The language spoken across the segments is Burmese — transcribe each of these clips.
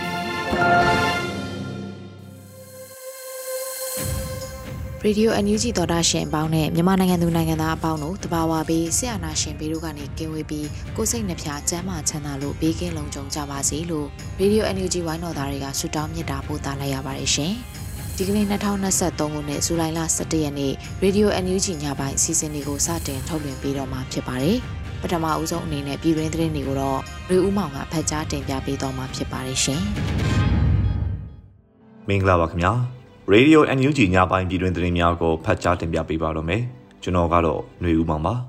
ပြီ ရေဒီယိုအန်ယူဂျီသောတာရှင်အပေါင်းနဲ့မြန်မာနိုင်ငံသူနိုင်ငံသားအပေါင်းတို့တဘာဝပြီးဆရာနာရှင်ဘေးတို့ကနေကင်းဝေးပြီးကိုစိတ်နှဖျားစမ်းမချမ်းသာလို့ဘေးကင်းလုံခြုံကြပါစေလို့ရေဒီယိုအန်ယူဂျီဝိုင်းတော်သားတွေကဆုတောင်းမေတ္တာပို့သလိုက်ရပါတယ်ရှင်။ဒီကနေ့2023ခုနှစ်ဇူလိုင်လ17ရက်နေ့ရေဒီယိုအန်ယူဂျီညပိုင်းအစီအစဉ်လေးကိုစတင်ထုတ်လွှင့်ပေးတော့မှာဖြစ်ပါတယ်။ ပထမအဦးဆုံးအနေနဲ့ပြည်တွင်းသတင်းတွေကိုတော့ရွေဦးမောင်ကဖတ်ကြားတင်ပြပေးတော်မှာဖြစ်ပါတယ်ရှင်။မင်္ဂလာပါခင်ဗျာ။ Radio NUG ညပိုင်းပြည်တွင်းသတင်းများကိုဖတ်ကြားတင်ပြပေးပါတော့မယ်။ကျွန်တော်ကတော့ຫນွေဦးမောင်ပါ။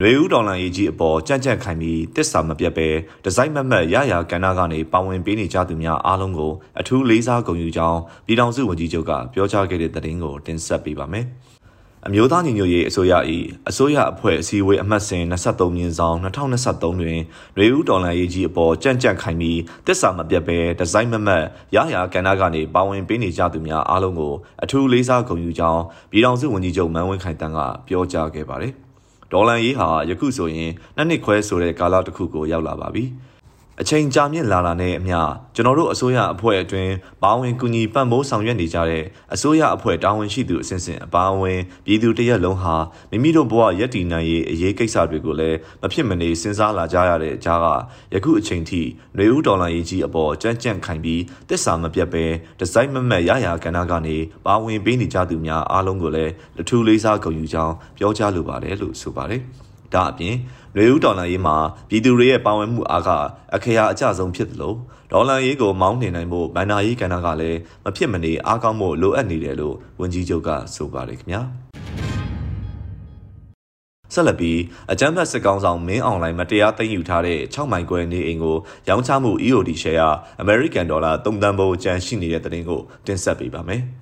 ရွေဦးတော်လန်ရေးကြီးအပေါ်ကြံ့ကြံ့ခိုင်ပြီးတစ္ဆာမပြတ်ပဲဒီဇိုင်းမမတ်ရရကဏ္ဍကနေပါဝင်ပေးနေကြသူများအားလုံးကိုအထူးလေးစားဂုဏ်ယူကြောင်းပြည်ထောင်စုဝန်ကြီးချုပ်ကပြောကြားခဲ့တဲ့သတင်းကိုတင်ဆက်ပေးပါမယ်။ အမျိုးသားညီညွတ်ရေးအစိုးရ၏အစိုးရအဖွဲ့အစည်းအဝေးအမှတ်စဉ်23မြင်းဆောင်2023တွင်ရေဦးဒေါ်လာရေးကြီးအပေါ်ကြံ့ကြံ့ခိုင်ပြီးတစ္ဆာမပြတ်ပဲဒီဇိုင်းမမတ်ရရကဏ္ဍကနေပါဝင်ပေးနေကြသူများအားလုံးကိုအထူးလေးစားဂုဏ်ယူကြောင်းပြည်ထောင်စုဝန်ကြီးချုပ်မန်းဝင်းခိုင်တန်းကပြောကြားခဲ့ပါတယ်။ဒေါ်လာရေးဟာယခုဆိုရင်နှစ်နှစ်ခွဲဆိုတဲ့ကာလတစ်ခုကိုရောက်လာပါပြီ။ အချိန်ကြာမြင့်လာတာနဲ့အမျှကျွန်တော်တို့အစိုးရအဖွဲ့အတွင်းပါဝင်ကူညီပံ့ပိုးဆောင်ရွက်နေကြတဲ့အစိုးရအဖွဲ့တာဝန်ရှိသူအစဉ်စဉ်အပါအဝင်ပြည်သူတရက်လုံးဟာမိမိတို့ဘဝရည်တည်နိုင်ရေးအရေးကိစ္စတွေကိုလည်းမဖြစ်မနေစဉ်းစားလာကြရတဲ့အကြားကယခုအချိန်ထိຫນွေဦးဒေါ်လာရေးကြီးအပေါ်ကြမ်းကြမ်းခိုင်ပြီးတစ္ဆာမပြတ်ပဲဒီဇိုင်းမမတ်ရရာကဏ္ဍကနေပါဝင်ပေးနေကြသူများအားလုံးကိုလည်းလထူးလေးစားဂုဏ်ယူကြောင်းပြောကြားလိုပါတယ်လို့ဆိုပါတယ်။ဒါအပြင် နွေဦးဒေါ်လာရေးမှာပြည်သူတွေရဲ့ပါဝင်မှုအားကအခရာအကျဆုံးဖြစ်သလိုဒေါ်လာရေးကိုမောင်းနှင်နိုင်ဖို့ဗန္ဒာရေးကဏ္ဍကလည်းမဖြစ်မနေအားကောင်းဖို့လိုအပ်နေတယ်လို့ဝန်ကြီးချုပ်ကဆိုပါတယ်ခင်ဗျာဆက်လက်ပြီးအကြမ်းဖက်စစ်ကောင်ဆောင်မင်းအွန်လိုင်းမတရားသိမ်းယူထားတဲ့6မိုင်ခွဲနေအိမ်ကိုရောင်းချမှု EOD share အမေရိကန်ဒေါ်လာ3တန်ဖိုးကျန်ရှိနေတဲ့တဲ့တင်ကိုတင်ဆက်ပေးပါမယ်။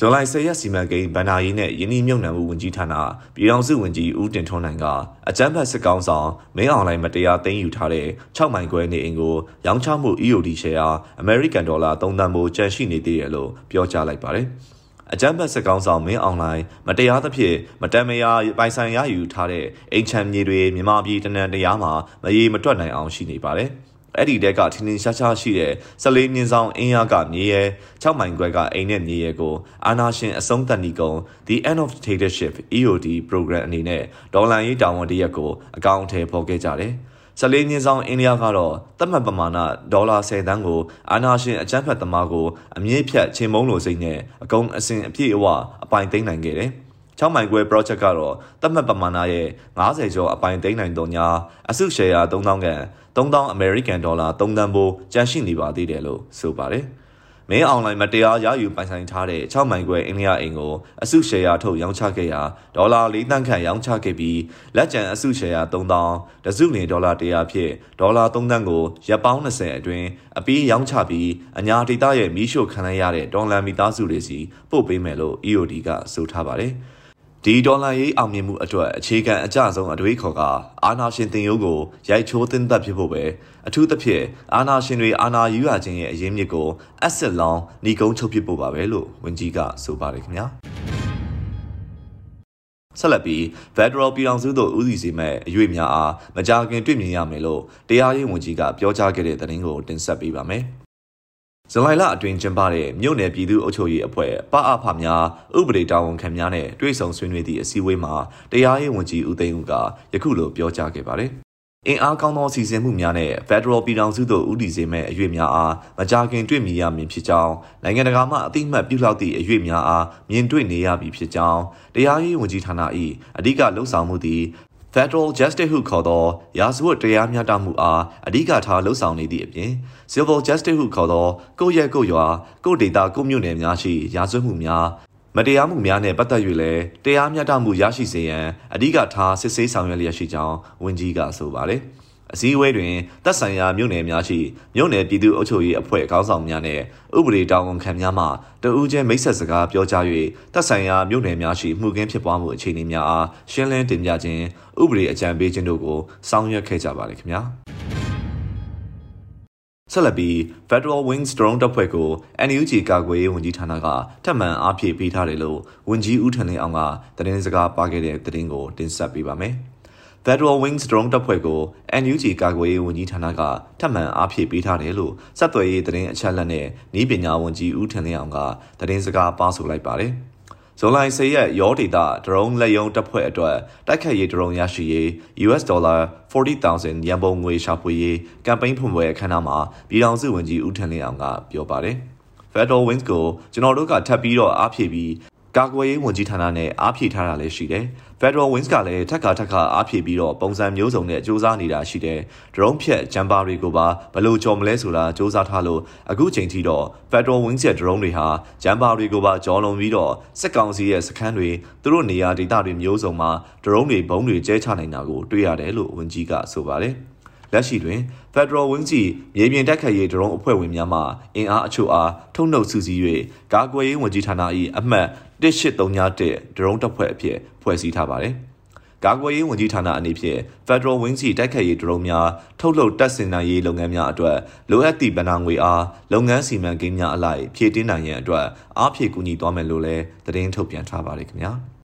ဇွန်လ10ရက်စီမံကိန်းဗန္ဒာရေးနဲ့ယင်းနှမြုံနယ်မှုဝန်ကြီးဌာနပြည်ထောင်စုဝန်ကြီးဦးတင်ထွန်းနိုင်ကအကြမ်းဖက်စစ်ကောင်ဆောင်မင်းအောင်လိုင်းမတရားသိမ်းယူထားတဲ့6မိုင်ခွဲနေအိမ်ကိုရောင်းချမှု EOD share အမေရိကန်ဒေါ်လာ3သန်းမိုးကျန်ရှိနေသေးတယ်လို့ပြောကြားလိုက်ပါတယ်။အကြမ်းဖက်စစ်ကောင်ဆောင်မင်းအွန်လိုင်းမတရားသဖြင့်မတန်မရာပိုင်ဆိုင်ရယူထားတဲ့အိမ်ချမ်းမြေတွေမြန်မာပြည်တနန်တရားမှာမရေမတွက်နိုင်အောင်ရှိနေပါတယ်။ အဲ့ဒီတက်ကထင်းထင်းရှားရှားရှိတဲ့14မြင်းဆောင်အင်းရကမြေရဲ6မိုင်ခွဲကအိမ်နဲ့မြေရဲကိုအာနာရှင်အဆုံးသတ်နီကုံ The End of Dictatorship EOD Program အနေနဲ့ဒေါ်လာရေးတာဝန်တရက်ကိုအကောင့်အထည်ဖော်ခဲ့ကြတယ်။ဆလေးမြင်းဆောင်အိန္ဒိယကတော့သတ်မှတ်ပမာဏဒေါ်လာ10သန်းကိုအာနာရှင်အကြမ်းဖက်သမားကိုအမြင့်ဖြတ်ချင်းမုံလိုစိတ်နဲ့အကုန်အစင်အပြည့်အဝအပိုင်သိမ်းနိုင်ခဲ့တယ်။ 6မိုင်ခွဲ project ကတော့သတ်မှတ်ပမာဏရဲ့90ကျော်အပိုင်သိမ်းနိုင်တော့ညာအစုရှယ်ယာ3000ကန်3000 American Dollar 3တန်ဖိုးကျန်ရှိနေပါသေးတယ်လို့ဆိုပါတယ်။မင်းအွန်လိုင်းမတရားရယူပိုင်ဆိုင်ထားတဲ့6မိုင်ခွဲအိန္ဒိယအိမ်ကိုအစုရှယ်ယာထုတ်ရောင်းချခဲ့ရာဒေါ်လာ4သန်းခန့်ရောင်းချခဲ့ပြီးလက်ကျန်အစုရှယ်ယာ3000တစုလဒေါ်လာ100ဖြင့်ဒေါ်လာ3သန်းကိုရပ်ပေါင်း20အတွင်းအပြီးရောင်းချပြီးအညာဒေတာရဲ့မီးရှို့ခံလိုက်ရတဲ့ဒေါ်လာမီသားစုတွေစီပို့ပေးမယ်လို့ EOD ကဆိုထားပါတယ်။ ဒီဒေါ်လာရေးအောင်မြင်မှုအတွက်အခြေခံအကျဆုံးအတွေးခေါ်ကအာနာရှင်တင်ယိုးကိုရိုက်ချိုးသင်းသက်ဖြစ်ဖို့ပဲအထူးသဖြင့်အာနာရှင်တွေအာနာယူရခြင်းရဲ့အရင်းမြစ်ကိုအက်စစ်လောင်းညီကုန်းချုပ်ဖြစ်ဖို့ပါပဲလို့ဝန်ကြီးကဆိုပါတယ်ခင်ဗျာဆက်လက်ပြီး Federal ပြည်ထောင်စုသို့ဦးစီးစေမဲ့အရွေးများအားမကြာခင်တွေ့မြင်ရမယ်လို့တရားရေးဝန်ကြီးကပြောကြားခဲ့တဲ့သတင်းကိုတင်ဆက်ပေးပါမယ်။ ဇူလိုင်လအတွင်းကျင်းပတဲ့မြို့နယ်ပြည်သူ့အုပ်ချုပ်ရေးအဖွဲ့ပအဖများဥပဒေတာဝန်ခံများနဲ့တွေ့ဆုံဆွေးနွေးသည့်အစည်းအဝေးမှာတရားရေးဝန်ကြီးဦးသိန်းဦးကယခုလိုပြောကြားခဲ့ပါတယ်အင်အားကောင်းသောစီစဉ်မှုများနဲ့ Federal ပြည်ထောင်စုသို့ဦးတည်စေမဲ့အရွေ့များအားမကြာခင်တွေ့မြင်ရမည်ဖြစ်ကြောင်းနိုင်ငံတကာမှအသိမှတ်ပြုလောက်သည့်အရွေ့များအားမြင်တွေ့နေရပြီဖြစ်ကြောင်းတရားရေးဝန်ကြီးဌာန၏အဓိကလှုပ်ဆောင်မှုသည် Federal Justice ဟုခေါ်သောရာဇဝတ်တရားမျှတမှုအားအဓိကထားလှုပ်ဆောင်နေသည့်အပြင် Civil Justice ဟုခေါ်သောကိုယ့်ရဲ့ကိုယ့်ရွာကိုယ့်ဒေသကိုယ့်မြို့နယ်များရှိရာဇဝတ်မှုများမတရားမှုများနဲ့ပတ်သက်၍လည်းတရားမျှတမှုရရှိစေရန်အဓိကထားစစ်ဆေးဆောင်ရွက်လျက်ရှိကြောင်းဝန်ကြီးကဆိုပါတယ်။ အစည်းအဝေးတွင်တပ်ဆိုင်ရာမြို့နယ်များရှိမြို့နယ်ပြည်သူ့အုပ်ချုပ်ရေးအဖွဲ့ခေါင်းဆောင်များနဲ့ဥပဒေတာဝန်ခံများမှတဦးချင်းမိတ်ဆက်စကားပြောကြား၍တပ်ဆိုင်ရာမြို့နယ်များရှိမှုကင်းဖြစ်ပွားမှုအခြေအနေများအားရှင်းလင်းတင်ပြခြင်းဥပဒေအကြံပေးခြင်းတို့ကိုဆောင်ရွက်ခဲ့ကြပါတယ်ခင်ဗျာဆက်လက်ပြီး Federal Wings Drone တပ်ဖွဲ့ကို NUG ကာကွယ်ရေးဝန်ကြီးဌာနကထပ်မံအားဖြည့်ပေးထားတယ်လို့ဝန်ကြီးဦးထန်လင်းအောင်ကသတင်းစကားပါခဲ့တဲ့သတင်းကိုတင်ဆက်ပေးပါမယ်။ Federal Wings Drone တပ်ဖွဲ့ကို NUG ကာကွယ်ရေးဝန်ကြီးဌာနကထပ်မံအားဖြည့်ပေးထားတယ်လို့စက်သွယ်ရေးသတင်းအချက်အလက်နဲ့ဤပညာဝန်ကြီးဦးထင်လင်းအောင်ကသတင်းစကားပါဆိုလိုက်ပါတယ်။ဇွန်လ10ရက်ရောဒေတာဒရုန်းလက်ယုံတပ်ဖွဲ့အတွက်တိုက်ခတ်ရေးဒရုန်းရရှိရေး US ဒေါ်လာ40000ရန်ပုံငွေရှာဖွေရေးကမ်ပိန်းဖွင့်ပွဲအခမ်းအနားမှာပြည်ထောင်စုဝန်ကြီးဦးထင်လင်းအောင်ကပြောပါတယ်။ Federal Wings ကိုကျွန်တော်တို့ကထပ်ပြီးတော့အားဖြည့်ပြီး ကာကွယ်ရေးဝန်ကြီးဌာနနဲ့အားဖြည့်ထားတာလည်းရှိတယ်။ Federal Wings ကလည်းထက်ခါထက်ခါအားဖြည့်ပြီးတော့ပုံစံမျိုးစုံနဲ့စ조사နေတာရှိတယ်။ drone ဖြတ်ဂျမ်ပါတွေကိုပါဘယ်လိုကြော်မလဲဆိုတာစ조사ထားလို့အခုချိန်ထိတော့ Federal Wings ရဲ့ drone တွေဟာဂျမ်ပါတွေကိုပါကြော်လွန်ပြီးတော့စစ်ကောင်စီရဲ့စခန်းတွေသူတို့နေရာဒေသတွေမျိုးစုံမှာ drone တွေဘုံတွေကျဲချနိုင်တာကိုတွေ့ရတယ်လို့ဝန်ကြီးကဆိုပါတယ်။ လက်ရှိတွင် Federal Wing ကြီးမြေပြင်တိုက်ခိုက်ရေးဒရုန်းအဖွဲ့ဝင်များမှအင်အားအချို့အားထုတ်နှုတ်စုစည်း၍ကာကွယ်ရေးဝန်ကြီးဌာန၏အမှတ်1831ဒရုန်းတပ်ဖွဲ့အဖြစ်ဖွဲ့စည်းထားပါသည်။ကာကွယ်ရေးဝန်ကြီးဌာနအနေဖြင့် Federal Wing ကြီးတိုက်ခိုက်ရေးဒရုန်းများထုတ်လုပ်တပ်ဆင်နိုင်ရေးလုပ်ငန်းများအတွက်လိုအပ်သည့်ဗဏ္ဍာငွေအားလုပ်ငန်းစီမံကိန်းများအလိုက်ဖြည့်တင်းနိုင်ရန်အတွက်အားဖြည့်ကူညီသွားမယ်လို့လည်းသတင်းထုတ်ပြန်ထားပါတယ်ခင်ဗျာ။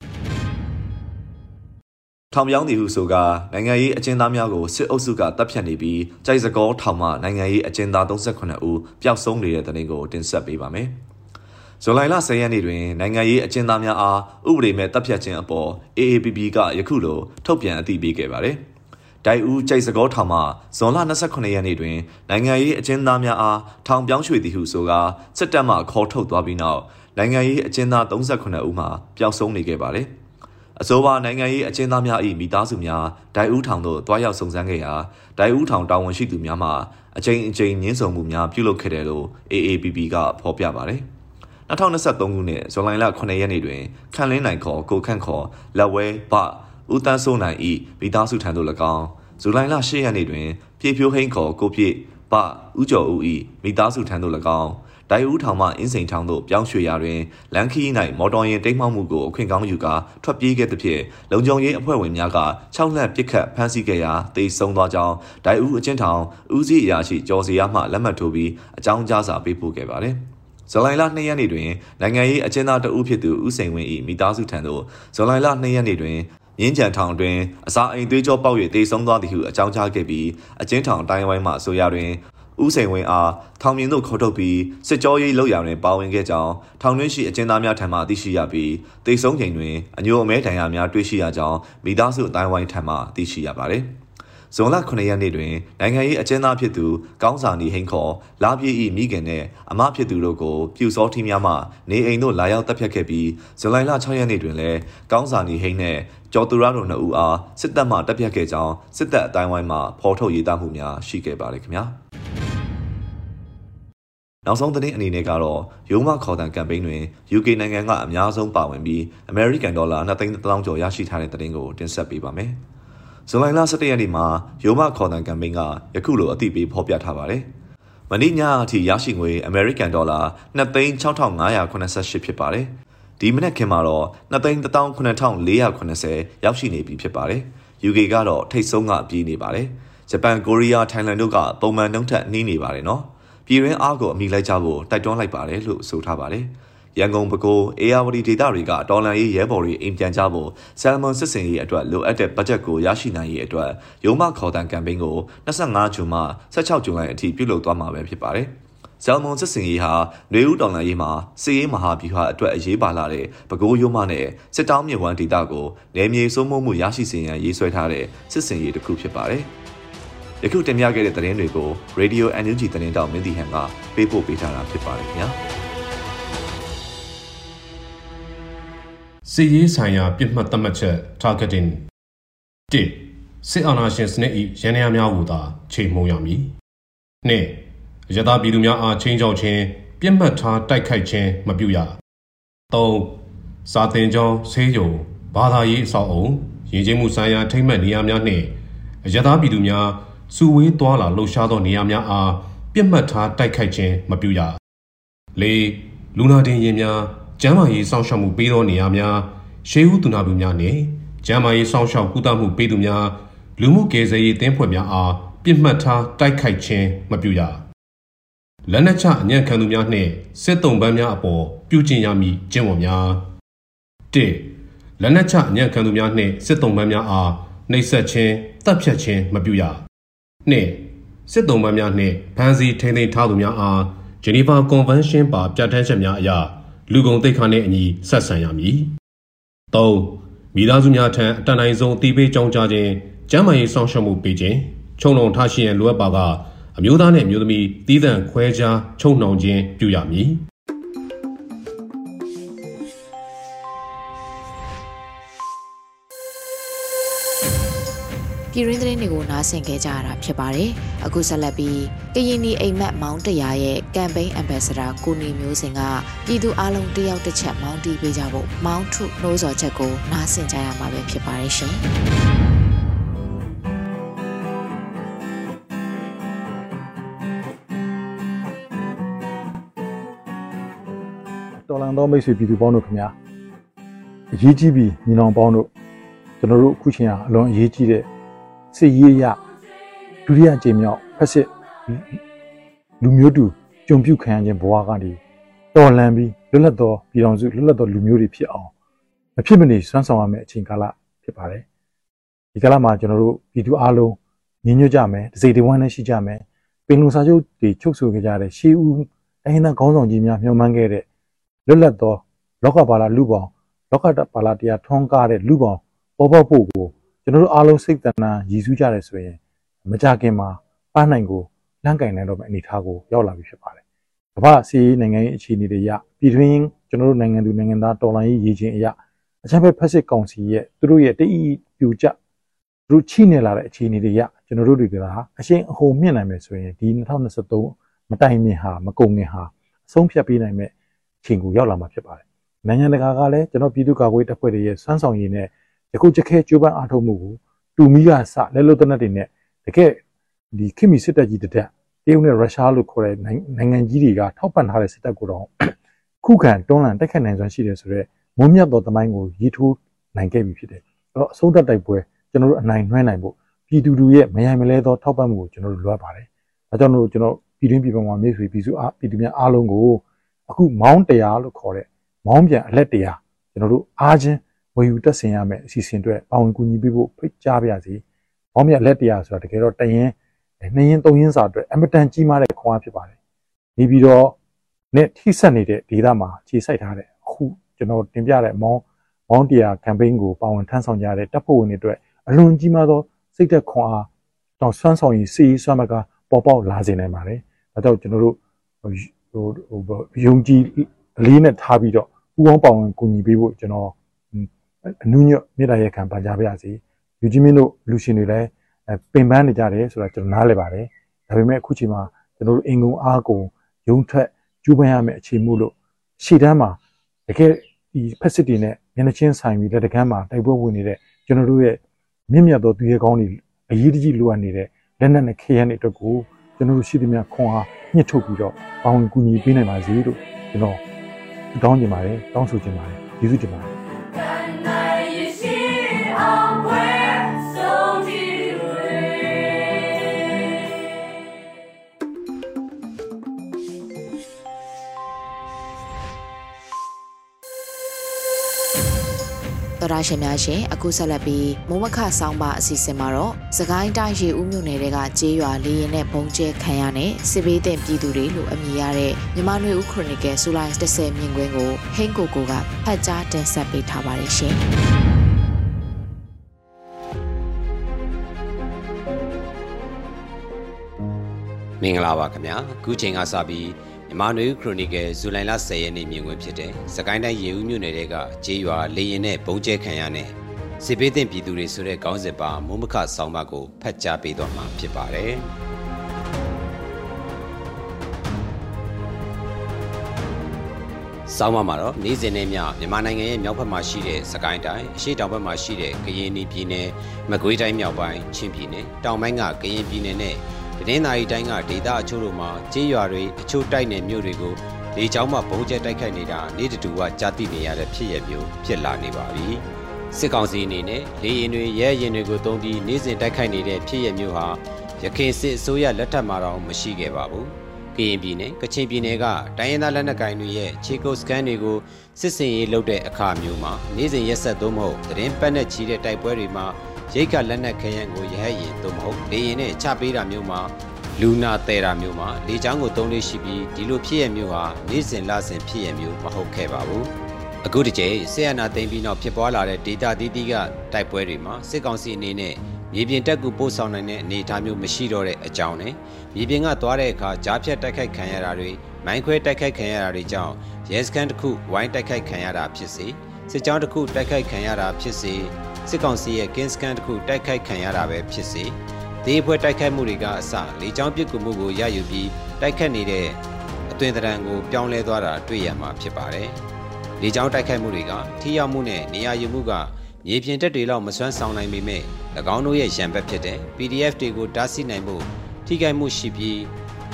ထောင်ပြောင်းသည်ဟုဆိုကနိုင်ငံရေးအကျဉ်းသားများကိုစစ်အုပ်စုကတပ်ဖြတ်နေပြီးကြိုက်စကောထောင်မှနိုင်ငံရေးအကျဉ်းသား38ဦးပျောက်ဆုံးနေတဲ့တဲ့တင်ကိုတင်ဆက်ပေးပါမယ်။ဇွန်လ10ရက်နေ့တွင်နိုင်ငံရေးအကျဉ်းသားများအားဥပဒေမဲ့တပ်ဖြတ်ခြင်းအပေါ် AAPP ကယခုလိုထုတ်ပြန်အသိပေးခဲ့ပါတယ်။ဒိုင်ဦးကြိုက်စကောထောင်မှဇွန်လ28ရက်နေ့တွင်နိုင်ငံရေးအကျဉ်းသားများအားထောင်ပြောင်းရွှေ့သည်ဟုဆိုကာစစ်တပ်မှခေါ်ထုတ်သွားပြီးနောက်နိုင်ငံရေးအကျဉ်းသား38ဦးမှပျောက်ဆုံးနေခဲ့ပါတယ်။ အဆိုပါနိုင်ငံရေးအကျဉ်းသားများ၏မိသားစုများဒိုင်ဦးထောင်သို့တွားရောက်စုံစမ်းခဲ့ရာဒိုင်ဦးထောင်တာဝန်ရှိသူများမှအကြိမ်အကြိမ်ညှင်းဆုံမှုများပြုလုပ်ခဲ့တယ်လို့ AAPP ကဖော်ပြပါတယ်။2023ခုနှစ်ဇွန်လ9ရက်နေ့တွင်ခန့်လင်းနိုင်ခေါ်ကိုခန့်ခေါ်လက်ဝဲဘဦးတန်းစိုးနိုင်၏မိသားစုထံသို့၎င်းဇူလိုင်လ10ရက်နေ့တွင် ပြေဖြိုးဟိန်းခေါ်ကိုပြည့်ဘဦးကျော်ဦး၏မိသားစုထံသို့၎င်း ဒိုင်ဦးထောင်မှအင်းစိန်ထောင်သို့ပြောင်းရွှေ့ရာတွင်လန်ခီး၌မော်တော်ယာဉ်တိမ်းမှောက်မှုကိုအခွင့်ကောင်းယူကာထွက်ပြေးခဲ့သဖြင့်လုံခြုံရေးအဖွဲ့ဝင်များက6လက်ပစ်ခတ်ဖမ်းဆီးခဲ့ရာတေဆုံးသွားကြောင်းဒိုင်ဦးအချင်းထောင်ဦးစီးအရာရှိကျော်စီရမှလက်မှတ်ထိုးပြီးအကြောင်းကြားစာပေးပို့ခဲ့ပါတယ်။ဇူလိုင်လ2ရက်နေ့တွင်နိုင်ငံရေးအကျဉ်းသားတဦးဖြစ်သူဦးစိန်ဝင်း၏မိသားစုထံသို့ဇူလိုင်လ2ရက်နေ့တွင်မြင်းကြံထောင်တွင်အစာအိမ်သွေးကြောပေါက်၍တေဆုံးသွားသည်ဟုအကြောင်းကြားခဲ့ပြီးအကျဉ်းထောင်တိုင်းဝိုင်းမှဆိုရတွင် ဦးစိန်ဝင်းအားထောင်မြင်သို့ခေါ်ထုတ်ပြီးစစ်ကြောရေးလုပ်ရာတွင်ပါဝင်ခဲ့ကြောင်းထောင်တွင်းရှိအကျဉ်းသားများထံမှသိရှိရပြီးတိတ်ဆုံးချိန်တွင်အညိုအမဲဒဏ်ရာများတွေ့ရှိရကြောင်းမိသားစုအတိုင်းဝိုင်းထံမှသိရှိရပါသည်ဇွန်လ9ရက်နေ့တွင်နိုင်ငံရေးအကျဉ်းသားဖြစ်သူကောင်းစာနီဟိန်ခေါ်လာပြေဤမိခင်နှင့်အမဖြစ်သူတို့ကိုပြူစောထီးများမှနေအိမ်သို့လာရောက်တပ်ဖြတ်ခဲ့ပြီးဇူလိုင်လ6ရက်နေ့တွင်လည်းကောင်းစာနီဟိန်နှင့်ကျော်သူရတို့နှစ်ဦးအားစစ်တပ်မှတပ်ဖြတ်ခဲ့ကြောင်းစစ်တပ်အတိုင်းဝိုင်းမှဖော်ထုတ်ရေးသားမှုများရှိခဲ့ပါတယ်ခင်ဗျာ။ နောက်ဆုံးသတင်းအနေနဲ့ကတော့ရုံးမခေါ်တန်ကမ်ပိန်းတွင် UK နိုင်ငံကအများဆုံးပါဝင်ပြီး American Dollar 2သိန်း3000ကျော်ရရှိထားတဲ့သတင်းကိုတင်ဆက်ပေးပါမယ်။ဇွန်လ17ရက်နေ့မှာရုံးမခေါ်တန်ကမ်ပိန်းကယခုလိုအသိပေးဖော်ပြထားပါတယ်။မနေ့ညအထိရရှိငွေ American Dollar 2သိန်း6588ဖြစ်ပါတယ်။ဒီမနက်ခင်းမှာတော့2သိန်း18480ရောက်ရှိနေပြီဖြစ်ပါတယ်။ UK ကတော့ထိတ်ဆုံးကပြေးနေပါတယ်။ဂျပန်ကိုရီးယားထိုင်လန်တို့ကပုံမှန်နှုန်းထက်နှီးနေပါတယ်နော်။ ပြည်တွင်းအားကိုအမိလိုက်ကြဖို့တိုက်တွန်းလိုက်ပါတယ်လို့ဆိုထားပါတယ်။ရန်ကုန်ပဲခူးအေယာဝတီဒေသတွေကဒေါ်လာရေးရဲဘော်တွေအိမ်ပြန်ကြဖို့ဆယ်မွန်စစ်စင်ရေးအတွက်လိုအပ်တဲ့ဘတ်ဂျက်ကိုရရှိနိုင်ရေးအတွက်ရုံးမခေါ်တန်ကမ်ပိန်းကို25ဇွန်မှ16ဇွန်လအထိပြုလုပ်သွားမှာပဲဖြစ်ပါတယ်။ဇယ်မွန်စစ်စင်ရေးဟာနေဦးတော်လှန်ရေးမှာစီးရေးမဟာဗျူဟာအတွက်အရေးပါလာတဲ့ပဲခူးရုံးမနဲ့စစ်တောင်းမြစ်ဝမ်းဒေသကိုနယ်မြေစိုးမိုးမှုရရှိစေရန်ရေးဆွဲထားတဲ့စစ်စင်ရေးတစ်ခုဖြစ်ပါတယ်။ ယခုတင်ပြခဲ့တဲ့သတင်းတွေကို Radio NUG သတင်းတောင်မင်းတီဟန်ကပေးပို့ပေးထားတာဖြစ်ပါတယ်ခင်ဗျာစီရေးဆိုင်ရာပြစ်မှတ်သတ်မှတ်ချက် targeting 1စစ်အာဏာရှင်စနစ်၏ရန်ရာများကိုသာချိန်မှုံရမည်2ရသပြည်သူများအားချင်းချောက်ခြင်းပြစ်မှတ်ထားတိုက်ခိုက်ခြင်းမပြုရ3စာတင်ကျောင်းဆေးရုံဘာသာရေးအဆောက်အုံရည်ကျင်းမှုဆိုင်ရာထိမ့်မှတ်နေရာများနှင့်ရသပြည်သူများ စုဝေးသွားလာလှုပ်ရှားသောနေရာများအားပြစ်မှတ်ထားတိုက်ခိုက်ခြင်းမပြုရ၄လူနာတင်ရင်များကျန်းမာရေးစောင့်ရှောက်မှုပေးသောနေရာများရှေးဦးသူနာပြုများနှင့်ကျန်းမာရေးစောင့်ရှောက်ကုသမှုပေးသူများလူမှုကယ်ဆယ်ရေးတင်းဖွဲ့များအားပြစ်မှတ်ထားတိုက်ခိုက်ခြင်းမပြုရလက်နက်ချအညံ့ခံသူများနှင့်စစ်တုံးပန်းများအပေါ်ပြုကျင့်ရမည်ကျင့်ဝတ်များ၁လက်နက်ချအညံ့ခံသူများနှင့်စစ်တုံးပန်းများအားနှိပ်စက်ခြင်းတပ်ဖြတ်ခြင်းမပြုရ ၂စစ်တုံးပန်းများနှင့်ဖမ်းဆီးထိန်းသိမ်းထားသူများအားဂျနီဗာကွန်ဗင်းရှင်းပါပြဋ္ဌာန်းချက်များအရလူကုန်သိက္ခာနှင့်အညီဆက်ဆံရမည်၃မိသားစုများထံအတန်တိုင်းဆုံးအတိပေးကြောင်းကြားခြင်းကျန်းမာရေးဆောင်ရှောက်မှုပေးခြင်းခြုံလုံထားရှိရန်လိုအပ်ပါကအမျိုးသားနှင့်အမျိုးသမီးတည်တံ့ခွဲခြားချုံနှောင်ခြင်းပြုရမည် ပြည်ရင်းသတင်းတွေကိုနားဆင်ခဲ့ကြရတာဖြစ်ပါတယ်။အခုဆက်လက်ပြီးကရင်နီအိမ်မက်မောင်းတရာရဲ့ကမ်ပိန်းအမ်ဘက်ဆရာကိုနေမျိုးစင်ကပြည်သူအလုံးတယောက်တစ်ချက်မောင်းတီးပေးကြဖို့မောင်းထုနှိုးဆော်ချက်ကိုနားဆင်ကြရမှာပဲဖြစ်ပါတယ်ရှင်။တော်လန်သောမိတ်ဆွေပြည်သူပေါင်းတို့ခင်ဗျာအရေးကြီးပြီးညီနောင်ပေါင်းတို့ကျွန်တော်တို့အခုချိန်ကအလွန်အရေးကြီးတဲ့ စစ်ရေးရဒုတိယကြိမ်မြောက်ဖက်စစ်လူမျိုးတူကြုံပြုခံရခြင်းဘဝကနေတော်လန်ပြီးလွတ်လပ်သောပြည်တော်စုလွတ်လပ်သောလူမျိုးတွေဖြစ်အောင်မဖြစ်မနေစွမ်းဆောင်ရမယ့်အချိန်ကာလဖြစ်ပါတယ်ဒီကာလမှာကျွန်တော်တို့ပြည်သူအလုံးညီညွတ်ကြမယ်တစိတဝမ်းနဲ့ရှိကြမယ်ပင်လုံစာချုပ်တွေချုပ်ဆိုခဲ့ကြတဲ့ရှေးဦးအဟိနခေါင်းဆောင်ကြီးများမျှော်မှန်းခဲ့တဲ့လွတ်လပ်သောလောကပါလာလူပေါင်းလောကပါလာတရားထွန်းကားတဲ့လူပေါင်းပေါ်ပေါက်ဖို့ကို ကျွန်တော်တို့အားလုံးစိတ်တဏ္ဍာရည်စူးကြတယ်ဆိုရင်မကြခင်မှာပန်းနိုင်ကိုလန့်ကင်နိုင်တော့မယ့်အနေအထားကိုရောက်လာပြီဖြစ်ပါတယ်။ကမ္ဘာစီးနိုင်ငံရေးအခြေအနေတွေရပြည်တွင်းကျွန်တော်တို့နိုင်ငံသူနိုင်ငံသားတော်လှန်ရေးရည်ချင်းအရာအချမ်းဖက်ဖက်စစ်ကောင်စီရဲ့သူတို့ရဲ့တအိပြူကျသူတို့ချိနေလာတဲ့အခြေအနေတွေရကျွန်တော်တို့တွေကဟာအရှင်းအဟုန်မြင့်နိုင်မယ်ဆိုရင်ဒီ2023မတိုင်မင်ဟာမကုန်ခင်ဟာအဆုံးဖြတ်ပေးနိုင်မဲ့အချိန်ကိုရောက်လာမှာဖြစ်ပါတယ်။နိုင်ငံတကာကလည်းကျွန်တော်ပြည်သူ့ကာကွယ်တပ်ဖွဲ့တွေရဲ့စွမ်းဆောင်ရည်နဲ့ ယခုကြခဲကျိုးပန်းအားထုတ်မှုကိုတူမီကစလက်လွတ်တနက်တွေနဲ့တကယ်ဒီခင်မီစစ်တပ်ကြီးတတက်တရုတ်နဲ့ရုရှားလို့ခေါ်တဲ့နိုင်ငံကြီးတွေကထောက်ပံ့ထားတဲ့စစ်တပ်ကိုတော့ခုခံတွန်းလှန်တိုက်ခိုက်နိုင်စွမ်းရှိတယ်ဆိုတော့မွန်းမြတ်သောတမိုင်းကိုရည်ထိုးနိုင်ခဲ့ပြီဖြစ်တယ်။အဲ့တော့အဆုံးသတ်တိုက်ပွဲကျွန်တော်တို့အနိုင်နှွှဲနိုင်ဖို့ပြည်သူလူရဲ့မယိုင်မလဲသောထောက်ပံ့မှုကိုကျွန်တော်တို့လိုအပ်ပါတယ်။ဒါကြောင့်မို့ကျွန်တော်ပြည်တွင်းပြည်ပမှာမြေဆွေပြည်စုအားပြည်သူများအားလုံးကိုအခုမောင်းတရားလို့ခေါ်တဲ့မောင်းပြန်အလက်တရားကျွန်တော်တို့အားချင်း ဝယ်ယူတက်ဆင်ရမယ်အစီအစဉ်အတွက်ပါဝင်ကူညီပေးဖို့ဖိတ်ကြားပါရစေ။ဘောင်းမြလက်တရားဆိုတာတကယ်တော့တရင်နှစ်ရင်သုံးရင်စာအတွက်အမတန်ကြီးမားတဲ့ခွန်အားဖြစ်ပါတယ်။နေပြီးတော့နဲ့ထိဆက်နေတဲ့ဒေသမှာခြေစိုက်ထားတဲ့အခုကျွန်တော်တင်ပြတဲ့မောင်းမောင်းတရားကမ်ပိန်းကိုပါဝင်ထမ်းဆောင်ကြတဲ့တပ်ဖွဲ့ဝင်တွေအတွက်အလွန်ကြီးမားသောစိတ်သက်ခွန်အားတော့ဆွမ်းဆောင်ရည်စီးဆွမ်းမကပေါ်ပေါက်လာစေနိုင်ပါတယ်။ဒါကြောင့်ကျွန်တော်တို့ဟိုဟိုယုံကြည်လေးနဲ့ထားပြီးတော့ပူပေါင်းပါဝင်ကူညီပေးဖို့ကျွန်တော် အနုညွတ်မေတ္တာရက်ခံပါကြပါရစေယူကြီးမင်းတို့လူရှင်တွေလည်းပင်ပန်းနေကြတယ်ဆိုတာကျွန်တော်နားလည်ပါတယ်ဒါပေမဲ့အခုချိန်မှာကျွန်တော်တို့အင်ကုန်အားကုန်ရုံထွက်ကျူးပန်းရမယ့်အခြေမှုလို့ရှေ့တန်းမှာတကယ်ဒီဖက်စစ်တွေနဲ့မျက်နှာချင်းဆိုင်ပြီးလက်တကမ်းမှာတိုက်ပွဲဝင်နေတဲ့ကျွန်တော်တို့ရဲ့မြင့်မြတ်သောသူရဲကောင်းတွေအရေးတကြီးလိုအပ်နေတဲ့လက်နက်နဲ့ခေယံတွေအတွက်ကိုကျွန်တော်တို့ရှိသမျှခွန်အားညှစ်ထုတ်ပြီးတော့ပေါင်းကူညီပေးနိုင်ပါစေလို့ကျွန်တော်တောင်းချင်ပါတယ်တောင်းဆိုချင်ပါတယ်ကျေးဇူးတင်ပါတယ် တော်ရရှင်များရှင်အခုဆက်လက်ပြီးမုံမခဆောင်းပါအစီအစဉ်မှာတော့စကိုင်းတိုင်းရေဦးမြို့နယ်ကကျေးရွာလေးရင်နဲ့ဘုံကျဲခံရတဲ့စစ်ဘေးတင်ပြည်သူတွေလို့အမည်ရတဲ့မြမနွေဦးခရိုနီကယ်ဇူလိုင်30မြင်ကွင်းကိုဟင်းကိုကိုကဖတ်ကြားတင်ဆက်ပေးထားပါတယ်ရှင်။မင်္ဂလာပါခင်ဗျာခုချိန်ကစပြီး မြန်မာနွေခရိုနီကယ်ဇူလိုင်လ10ရက်နေ့မြင်ကွင်းဖြစ်တဲ့စကိုင်းတိုင်းရေဦးမြို့နယ်ကကြေးရွာလေရင်နဲ့ပုံကျဲခံရတဲ့စစ်ပေးတဲ့ပြည်သူတွေဆိုတဲ့ခေါင်းစဉ်ပါမုံမခဆောင်းပါကိုဖတ်ကြားပေးသွားမှာဖြစ်ပါတယ်ဆောင်းပါမှာတော့နေ့စဉ်နဲ့မျှမြန်မာနိုင်ငံရဲ့မြောက်ဘက်မှာရှိတဲ့စကိုင်းတိုင်းအရှေ့တောင်ဘက်မှာရှိတဲ့ကရင်ပြည်နယ်မကွေးတိုင်းမြောက်ပိုင်းချင်းပြည်နယ်တောင်ပိုင်းကကရင်ပြည်နယ်နဲ့ တနင်္သာရီတိုင်းကဒေသအချို့တို့မှာကြေးရွာတွေအချို့တိုက်နယ်မြို့တွေကိုလေကြောင်းမှပုံကျဲတိုက်ခိုက်နေတာနေ့တူကကြာတိနေရတဲ့ဖြစ်ရမျိုးဖြစ်လာနေပါပြီစစ်ကောင်စီအနေနဲ့လေရင်တွေရဲရင်တွေကိုတုံးပြီးနေ့စဉ်တိုက်ခိုက်နေတဲ့ဖြစ်ရမျိုးဟာရခိုင်စစ်အစိုးရလက်ထက်မှာတော့မရှိခဲ့ပါဘူးကရင်ပြည်နယ်ကချင်ပြည်နယ်ကတိုင်းရင်းသားလက်နက်ကိုင်တွေရဲ့ခြေကုပ်စကန်တွေကိုစစ်စင်ရေးလုပ်တဲ့အခါမျိုးမှာနေ့စဉ်ရက်ဆက်သုံးမဟုတ်သတင်းပတ်နဲ့ချီတဲ့တိုက်ပွဲတွေမှာ ရိတ်ကလက်နက်ခဲယံကိုရဟရင်သို့မဟုတ်လေရင်နဲ့ချပေးတာမျိုးမှာလူနာတဲတာမျိုးမှာလေချောင်းကိုသုံးလေးရှိပြီးဒီလိုဖြစ်ရမျိုးဟာနေ့စဉ်လစဉ်ဖြစ်ရမျိုးမဟုတ်ခဲ့ပါဘူးအခုတကြိမ်ဆေးရနာသိမ်းပြီးနောက်ဖြစ်ပွားလာတဲ့ဒေတာတီးတီးကတိုက်ပွဲတွေမှာစစ်ကောင်စီအနေနဲ့မြေပြင်တက်ကူပို့ဆောင်နိုင်တဲ့အနေအထားမျိုးမရှိတော့တဲ့အကြောင်းနဲ့မြေပြင်ကသွားတဲ့အခါကြားဖြတ်တိုက်ခိုက်ခံရတာတွေမိုင်းခွဲတိုက်ခိုက်ခံရတာတွေကြောင့်ရဲစခန်းတစ်ခုဝိုင်းတိုက်ခိုက်ခံရတာဖြစ်စေစစ်ကြောင်းတစ်ခုတိုက်ခိုက်ခံရတာဖြစ်စေ စစ်ကောင်စီရဲ့ကင်းစကန်တစ်ခုတိုက်ခိုက်ခံရတာပဲဖြစ်စေဒေးဖွဲ့တိုက်ခိုက်မှုတွေကအစလေကြောင်းပစ်ကူမှုကိုရယူပြီးတိုက်ခတ်နေတဲ့အသွင်သဏ္ဍာန်ကိုပြောင်းလဲသွားတာတွေ့ရမှာဖြစ်ပါတယ်။လေကြောင်းတိုက်ခိုက်မှုတွေကထိရောက်မှုနဲ့နေရာယူမှုကမြေပြင်တက်တွေလောက်မစွမ်းဆောင်နိုင်ပေမဲ့၎င်းတို့ရဲ့ရန်ဘက်ဖြစ်တဲ့ PDF တွေကိုတားဆီးနိုင်ဖို့ထိခိုက်မှုရှိပြီး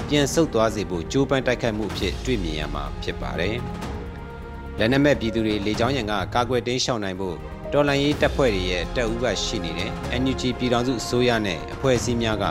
ပြန်ဆုတ်သွားစေဖို့ကြိုးပမ်းတိုက်ခိုက်မှုဖြစ်တွေ့မြင်ရမှာဖြစ်ပါတယ်။လက်နက်မဲ့ပြည်သူတွေလေကြောင်းရန်ကကာကွယ်တင်းရှောင်နိုင်ဖို့ တော်လန်ရေးတပ်ဖွဲ့တွေရဲ့တပ်ဦးကရှိနေတဲ့ NUG ပြည်ထောင်စုအစိုးရနဲ့အဖွဲ့အစည်းများက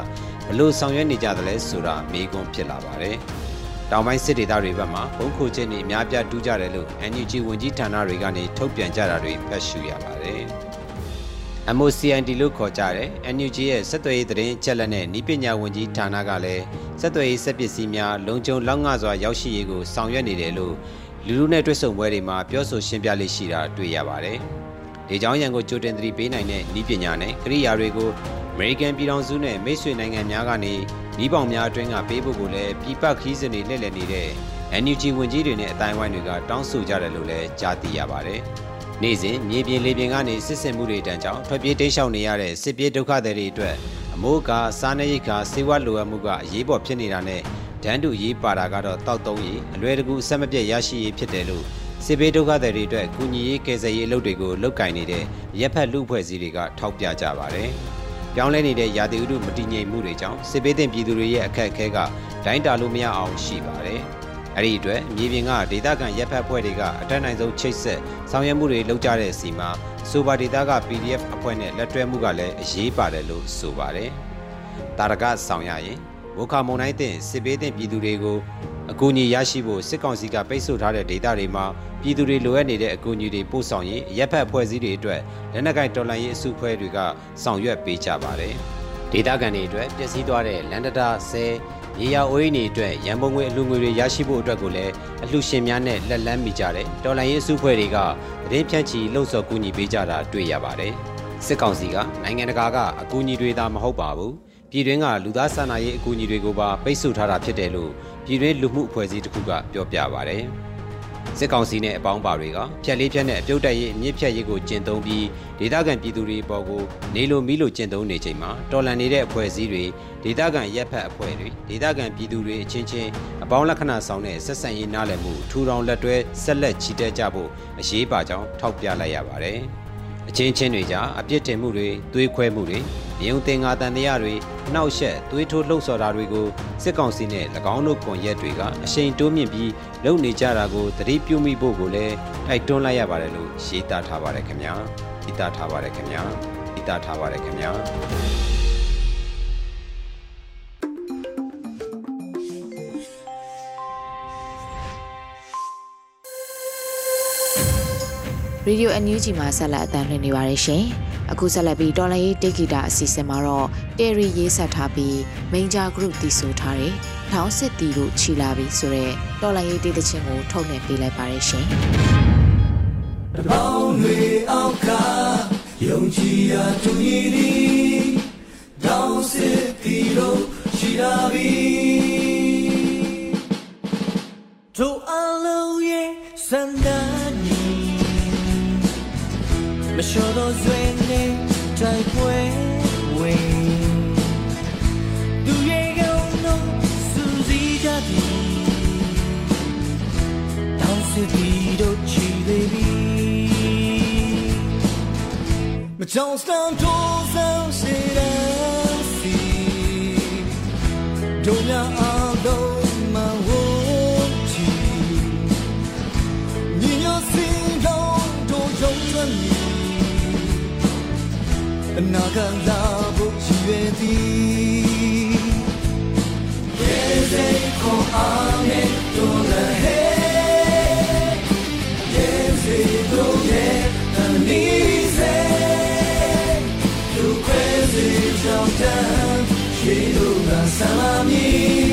ဘလို့ဆောင်ရွက်နေကြသလဲဆိုတာမေးခွန်းဖြစ်လာပါတယ်။တောင်ပိုင်းစစ်ဒေသတွေဘက်မှာဘုံခိုချက်နေအများပြတူးကြတယ်လို့ NUG ဝန်ကြီးဌာနတွေကနေထုတ်ပြန်ကြတာတွေဖတ်ရှုရပါတယ်။ MOCND လို့ခေါ်ကြတဲ့ NUG ရဲ့စက်သွေးသတင်းချက်လက်နဲ့ဤပညာဝန်ကြီးဌာနကလည်းစက်သွေးစက်ပစ္စည်းများလုံခြုံလောက်ငှစွာရောက်ရှိရေးကိုဆောင်ရွက်နေတယ်လို့လူလူနဲ့တွဲဆုံပွဲတွေမှာပြောဆိုရှင်းပြလေးရှိတာတွေ့ရပါတယ်။ လေကြောင်းရန်ကိုကြိုတင်သတိပေးနိုင်တဲ့ဤပညာနဲ့ကရိယာတွေကိုအမေရိကန်ပြည်ထောင်စုနဲ့မိတ်ဆွေနိုင်ငံများကနေဤပေါင်များအတွင်းကပေးဖို့ကိုလည်းပြည်ပခီးစဉ်တွေလှည့်လည်နေတဲ့ NUG ဝန်ကြီးတွေနဲ့အတိုင်းဝိုင်းတွေကတောင်းဆိုကြတယ်လို့လည်းကြားသိရပါတယ်။နေ့စဉ်မြေပြင်လေပြင်ကနေစစ်ဆင်မှုတွေတန်းကြောင့်ထွက်ပြေးတိမ်းရှောင်နေရတဲ့စစ်ပြေးဒုက္ခသည်တွေအတွက်အမိုးကစားနပ်ရိက္ခာစေဝါလိုအပ်မှုကအရေးပေါ်ဖြစ်နေတာနဲ့ဒန်းတူရေးပါတာကတော့တောက်တုံးရေးအလွယ်တကူအဆက်မပြတ်ရရှိရေးဖြစ်တယ်လို့ စစ်ဘေးဒုက္ခသည်တွေအတွက်ကူညီရေးကယ်ဆယ်ရေးအလုပ်တွေကိုလုပ်ကင်နေတဲ့ရက်ဖက်လူဖွဲ့စည်းတွေကထောက်ပြကြပါတယ်။ပြောင်းလဲနေတဲ့ရာသီဥတုမတည်ငြိမ်မှုတွေကြောင့်စစ်ဘေးသင့်ပြည်သူတွေရဲ့အခက်အခဲကဒိုင်းတာလို့မရအောင်ရှိပါတယ်။အဲ့ဒီအတွက်မြေပြင်ကဒေသခံရက်ဖက်ဖွဲ့တွေကအထက်နိုင်ဆုံးချိတ်ဆက်ဆောင်ရွက်မှုတွေလုပ်ကြတဲ့စီမှာဆိုပါဒေသက PDF အဖွဲ့နဲ့လက်တွဲမှုကလည်းအရေးပါတယ်လို့ဆိုပါတယ်။တာရကဆောင်ရရင်ဝခမုံတိုင်းတင်စစ်ဘေးသင့်ပြည်သူတွေကိုအကူအညီရရှိဖို့စစ်ကောင်စီကပိတ်ဆို့ထားတဲ့ဒေသတွေမှာ ပြည်သူတွေလိုအပ်နေတဲ့အကူအညီတွေပို့ဆောင်ရေးရပ်ဖက်ဖွဲ့စည်းတွေအတွက်လက်နက်ကိုင်တော်လှန်ရေးအစုအဖွဲ့တွေကဆောင်ရွက်ပေးကြပါတယ်။ဒေသခံတွေအတွက်ပျက်စီးသွားတဲ့လန်ဒတာဆဲရေယာအိုးအိမ်တွေအတွက်ရန်ပုံငွေအလှငွေတွေရရှိဖို့အတွက်ကိုလည်းအလှရှင်များနဲ့လက်လန်းမိကြတဲ့တော်လှန်ရေးအစုအဖွဲ့တွေကသတင်းဖြန့်ချီလှုံ့ဆော်ကူညီပေးကြတာတွေ့ရပါတယ်။စစ်ကောင်စီကနိုင်ငံတကာကအကူအညီတွေသာမဟုတ်ပါဘူး။ပြည်တွင်းကလူသားစာနာရေးအကူအညီတွေကိုပါပိတ်ဆို့ထားတာဖြစ်တယ်လို့ပြည်တွင်းလူမှုအဖွဲ့အစည်းတစ်ခုကပြောပြပါဗျ။ စစ်ကောင်စီနဲ့အပေါင်းပါတွေကဖြက်လေးဖြက်နဲ့အပြုတ်တက်ရေးအမြင့်ဖြတ်ရေးကိုကျင့်သုံးပြီးဒေသခံပြည်သူတွေပေါ်ကိုနေလိုမီလိုကျင့်သုံးနေချိန်မှာတော်လန်နေတဲ့အဖွဲ့အစည်းတွေဒေသခံရက်ဖက်အဖွဲ့တွေဒေသခံပြည်သူတွေအချင်းချင်းအပေါင်းလက္ခဏာဆောင်တဲ့ဆက်ဆံရေးနားလည်မှုထူထောင်လက်တွဲဆက်လက်ချီတက်ကြဖို့အရေးပါကြောင်းထောက်ပြလိုက်ရပါတယ်။ အချင်းချင်းတွေကြားအပြစ်တင်မှုတွေသွေးခွဲမှုတွေမြုံတင်ငါတန်တရားတွေနှောက်ယှက်သွေးထိုးလှုပ်ဆော်တာတွေကိုစစ်ကောင်စီနဲ့၎င်းတို့ကွန်ရက်တွေကအရှိန်တိုးမြင့်ပြီးလုပ်နေကြတာကိုသတိပြုမိဖို့ကိုလည်းတိုက်တွန်းလိုက်ရပါတယ်လို့ရေးသားထားပါတယ်ခင်ဗျာရေးသားထားပါတယ်ခင်ဗျာရေးသားထားပါတယ်ခင်ဗျာ ရေဒီယိုအန်ယူဂျီမှာဆက်လက်အသံလွှင့်နေပါတယ်ရှင်။အခုဆက်လက်ပြီးတော်လန်ရေးတေဂီတာအစီအစဉ်မှာတော့တယ်ရီရေးဆက်ထားပြီးမိန်ဂျာ group တည်ဆိုထားတဲ့ထောင်းစစ်တီတို့ခြီလာပြီးဆိုတော့တော်လန်ရေးတေးသချင်းကိုထုတ်လွှင့်ပေးလိုက်ပါတယ်ရှင်။တပေါင်းတွေအောက်ကယုံကြည်ရာသူရည်ဒီထောင်းစစ်တီတို့ခြီလာပြီးတို့အလုံးရဲ့စန္ဒာ 没说到最内在归位，都也有弄苏西家的，当时的都起来比，没找上多少谁的戏，都让阿都。 အနာဂတ်လာဖို့ရည်ရွယ်သည် Desde con amen toda he Desde donde the nice Tu crazy jump down She do la salami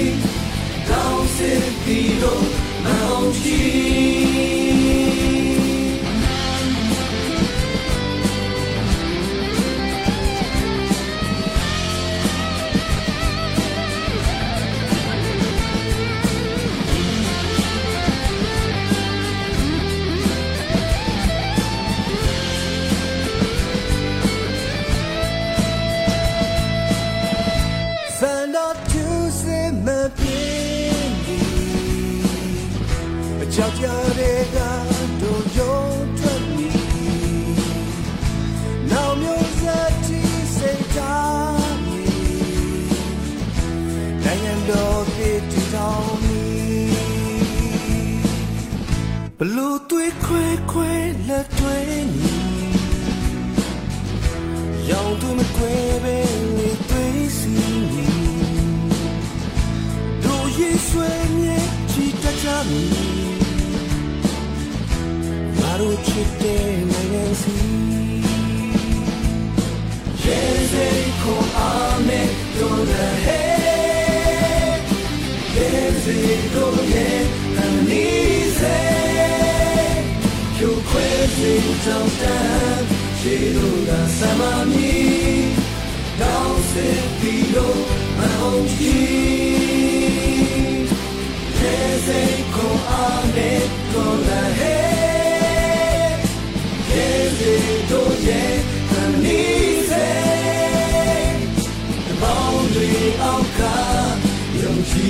မည်တို့ချစ်တဲ့နိုင်ငံစီရေစေကိုအာမေတို့လည်းဟဲရေစေတို့ရဲ့အနီးစေကျုပ်ခွဲစေကြောင့်တန်ရှေတို့ကစမမီတောင်းစေပြီးတော့မဟုတ်ကြီး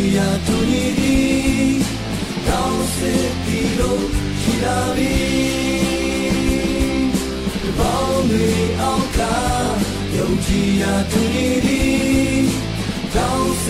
ကြည်ရာသူညီဒီတောင်းစစ်ပြီးလို့ရှိလာပြီဘောင်းတွေအောက်ကယုံကြည်ရာသူညီဒီတောင်းစ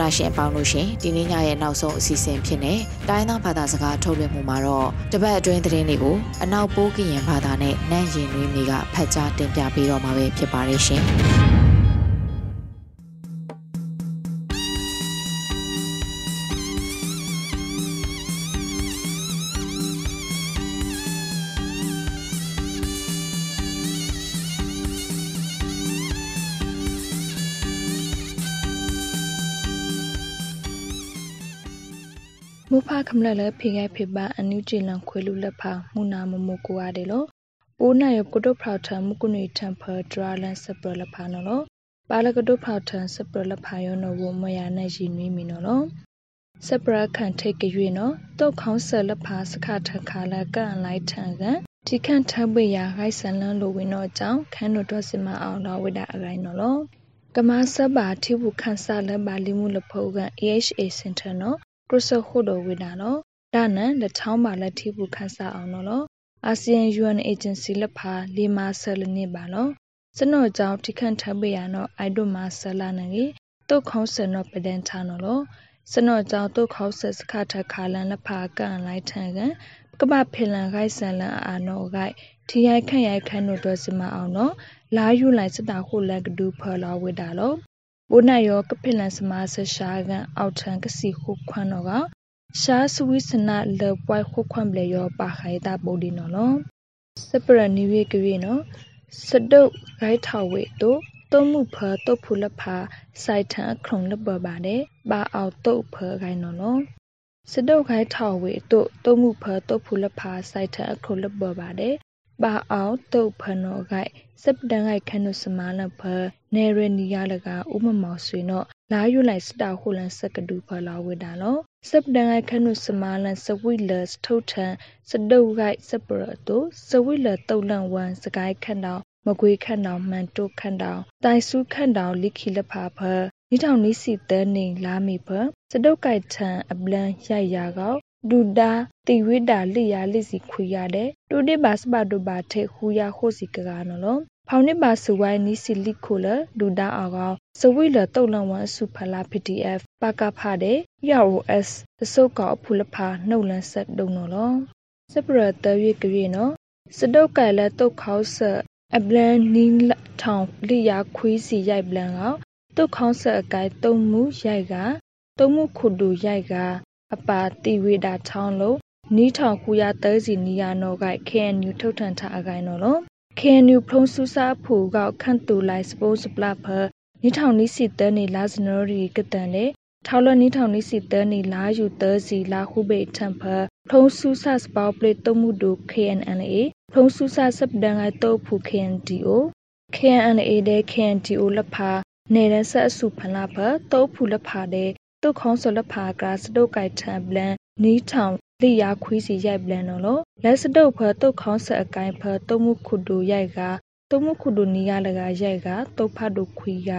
တော်ရရှင်ပေါင်းလို့ရှင်ဒီနေ့ညရဲ့နောက်ဆုံးအစီအစဉ်ဖြစ်နေတိုင်းသားဘာသာစကားထုတ်လွှင့်မှုမှာတော့တပတ်အတွင်းသတင်းတွေကိုအနောက်ပိုးကရင်ဘာသာနဲ့နန့်ရင်နွေးမီကဖတ်ကြားတင်ပြပေးတော့မှာပဲဖြစ်ပါတယ်ရှင်။ ခမလလဖေငယ်ဖေပါအန်ယူဂျီလန်ခွေလူလက်ဖာမူနာမမကိုရတယ်လို့ပိုးနာရကတုဖောက်ထမကုနေတမ်ဖာဒရာလန်စပရလဖာနော်လို့ပါလကတုဖောက်ထစပရလဖာယောနော်ဝမယာနဲ့ရီနွေးမီနော်လို့စပရခန်ထိတ်ကြွေနော်တုတ်ခေါင်းဆလဖာစခထခါလာကန်လိုက်ထန်ကန်ဒီခန့်ထပ်ပွေရာဂိုက်ဆန်လန်းလိုဝင်တော့ကြောင်းခန်းတို့တော့စမအောင်တော့ဝိဒါအရိုင်းနော်လို့ကမဆပ်ပါထိဘူးခန်းဆလပါလီမှုလဖို့ကန် AHA Center နော် ကရစခုဒဝိဒါနော်ဒါနန်လက်ချောင်းပါလက်ထိဘူးခန်းစားအောင်နော်အာဆီယံ UN Agency လက်ဖာလီမာဆယ်လနေပါနော်စနော့ကြောင့်ထိခန့်ထပ်ပေးရနော်အိုက်ဒိုမာဆလာနငေတုတ်ခေါဆယ်နော်ပဒန်ချာနော်လောစနော့ကြောင့်တုတ်ခေါဆယ်စခထခါလန်လက်ဖာကန်လိုက်ထန်ကန်ကပဖေလန်ဂိုက်ဆန်လန်အာနော်ဂိုက်ဒီရိုက်ခန့်ရိုက်ခန့်တို့တော့စမအောင်နော်လာယူလိုက်စတာခုလက်ကဒူဖလာဝေတာလော ဘိုနိုင်ရောကဖိလန်စမာဆရှာကန်အောက်ထန်ကစီခုခွန်းတော့ကရှားစဝိစနာလေပွိုင်ခုခွန်းပလေရောပါခိုင်တာပိုဒီနော်လောစပရနီဝေကရီနော်စဒုတ်ဂိုက်ထောက်ဝေတို့တုံးမှုဖာတုတ်ဖူလဖာစိုက်ထန်ခုံလဘပါတယ်ပါအောင်တုတ်ဖာဂိုင်နော်လောစဒုတ်ဂိုက်ထောက်ဝေတို့တုံးမှုဖာတုတ်ဖူလဖာစိုက်ထန်ခုံလဘပါတယ် ပါအောင်တုတ်ဖနောဂိုက်စပဒန်ဂိုက်ခနုစမာလဖနေရနီယာလကဥမမောဆွေနောလာယူလိုက်စတာဟုလန်စကဒူဖလာဝေတာလောစပဒန်ဂိုက်ခနုစမာလန်စဝိလစထုတ်ထန်စဒုတ်ဂိုက်စပရတုစဝိလတုတ်လန်ဝန်စကိုက်ခန်တော်မကွေခန့်တောင်မှန်တုခန့်တောင်တိုင်စုခန့်တောင်လိခိလဖာဖနိထောင်နိစီတဲနေလာမီဖစဒုတ်ကိုက်ထန်အပလန်ရိုက်ရာကော ဒူဒါတိဝိတာလိယာလိစီခွေရတဲ့တူတိပါစပတုပါထေခူရခိုစီကကနော်လောဖောင်နစ်ပါစဝိုင်းနီစီလိခိုလဒူဒါအောကောစဝိလတုတ်လန်ဝမ်စုဖလာ PDF ပါကဖတဲ့ ROS သစုတ်ကောဖူလဖာနှုတ်လန်းဆက်တုံနော်လောစပရတရွေကရီနော်စဒုတ်ကဲလက်တုတ်ခေါဆက်အပလန်နီထောင်လိယာခွေးစီရိုက်ပလန်ကတုတ်ခေါဆက်အကိုင်တုံမှုရိုက်ကတုံမှုခုတူရိုက်က အပါတိဝေတာချောင်းလို့နီးထောင်ခူရသဲစီနီယာနောက KNU ထုတ်ထန်ထားအကိုင်နော်လို့ KNU ဖုံးဆူစာဖူကခန့်တူလိုက်စပိုးစပလဖနီးထောင်နီးစီတဲနေလာစနော်ရီကတန်လေထောက်လနီးထောင်နီးစီတဲနေလာယူသဲစီလာခုဘေထန်ဖဖုံးဆူစာစပေါပလေတုံမှုဒူ KNLA ဖုံးဆူစာစပဒန်ကတောဖူ KNDO KNLA တဲ့ KNDO လဖာနေတဲ့ဆက်အစုဖလာဖတောဖူလဖာတဲ့ တုတ်ခေါင်းစလဖာကစတုတ်ကိုက်ထံပလန်နီးထောင်လိယာခွေးစီရိုက်ပလန်နော်လို့လက်စတုတ်ဖတုတ်ခေါင်းဆက်အကိုင်ဖတုံမှုခုဒူရိုက်ကတုံမှုခုဒူနီယာလကရိုက်ကတုတ်ဖတ်ဒူခွေက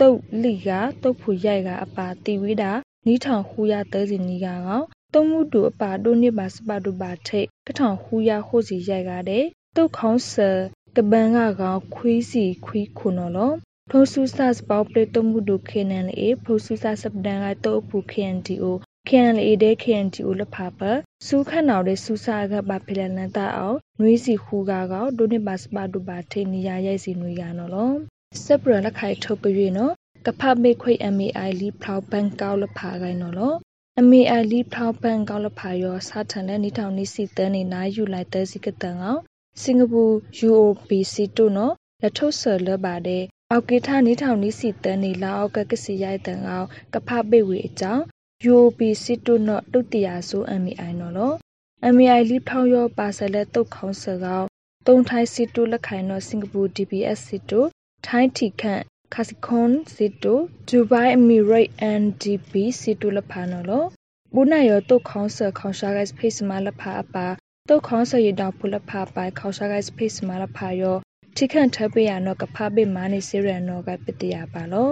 တုတ်လိကတုတ်ဖူရိုက်ကအပါတီဝိတာနီးထောင်ခူရသဲစီနီကကောင်တုံမှုဒူအပါဒိုနိပါစပဒူပါထိတ်ကထောင်ခူရဟိုစီရိုက်ကတဲ့တုတ်ခေါင်းဆာကပန်ကကောင်ခွေးစီခွေးခုနော်လို့ ဖုံဆူဆတ်ပေါပလေတမှုဒုခေနန်လေဖုံဆူဆတ်စပဒန်ကတော့ဖူ KNDO KNLA တဲ့ KNDO လဖပစူခန့်တော်တဲ့စူစာကပါဖလန်လန်တာအောင်နွေးစီခူကာကောဒိုနေပါစပါဒူပါထိနီယာရိုက်စီနွေရနော်လောစပရလက်ခိုင်ထုတ်ကြွေနော်ကဖမေခွေ MAI လီဖလောက်ဘန်ကောက်လဖာကိုင်းနော်လော MAI လီဖလောက်ဘန်ကောက်လဖာရောစာထန်တဲ့နီထောင်နီစီတန်းနေနာယူလိုက်တဲ့စီကတန်အောင်စင်ကာပူ UOBC တို့နော်လက်ထုတ်ဆလပါတဲ့ အောက်ကေထနီထောင်နီစီတန်နီလာအောက်ကကစီရိုက်တန်အောင်ကဖပေဝေအကြောင်း UOB စစ်တုနော့တုတ်တရာဆို MAI နော်လော MAI လိထောင်ရောပါဆလက်တုတ်ခေါင်းစကောက်တုံထိုင်းစစ်တုလက်ခိုင်နော်စင်ကာပူ DBS စစ်တုထိုင်းတီခန့်ခါစီခွန်စစ်တုဒူဘိုင်းအမီရိတ် NDP စစ်တုလက်ဖာနော်လောဘူနာရောတုတ်ခေါင်းစခေါင်းရှာဂိုက်ဖေးစမလက်ဖာအပါတုတ်ခေါင်းစရတောင်ဖူလက်ဖာပိုင်ခေါင်းရှာဂိုက်ဖေးစမလက်ဖာရော ထိခန့်ထပ်ပေးရနော်ကဖဘေမာနေစေရနော်ကပတရပါလော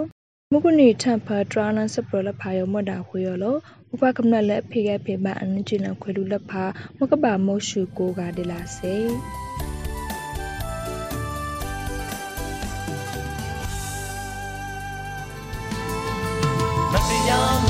မုကနီထံဖာဒရာနန်စပရလဖာယောမဒါခွေယောလဥပကမနလက်ဖေကဖေဘာအန်ဂျီလခွေလူလဖာမကဘာမောရှုကိုကဒလာစေမတရား